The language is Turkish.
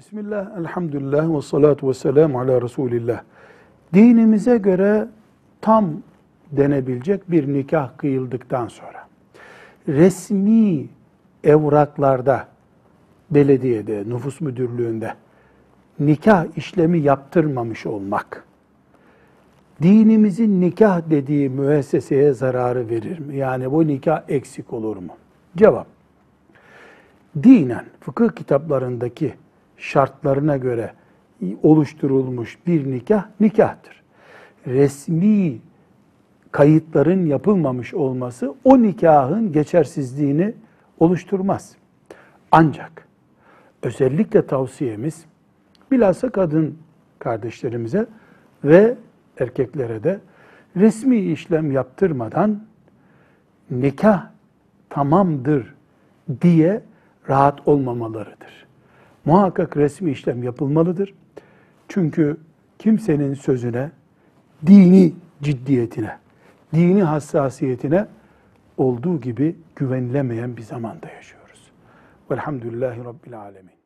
Bismillah, elhamdülillah ve salatu ve selamu ala Resulillah. Dinimize göre tam denebilecek bir nikah kıyıldıktan sonra resmi evraklarda, belediyede, nüfus müdürlüğünde nikah işlemi yaptırmamış olmak, dinimizin nikah dediği müesseseye zararı verir mi? Yani bu nikah eksik olur mu? Cevap, dinen fıkıh kitaplarındaki şartlarına göre oluşturulmuş bir nikah nikahtır. Resmi kayıtların yapılmamış olması o nikahın geçersizliğini oluşturmaz. Ancak özellikle tavsiyemiz bilhassa kadın kardeşlerimize ve erkeklere de resmi işlem yaptırmadan nikah tamamdır diye rahat olmamalarıdır. Muhakkak resmi işlem yapılmalıdır. Çünkü kimsenin sözüne, dini ciddiyetine, dini hassasiyetine olduğu gibi güvenilemeyen bir zamanda yaşıyoruz. Velhamdülillahi Rabbil Alemin.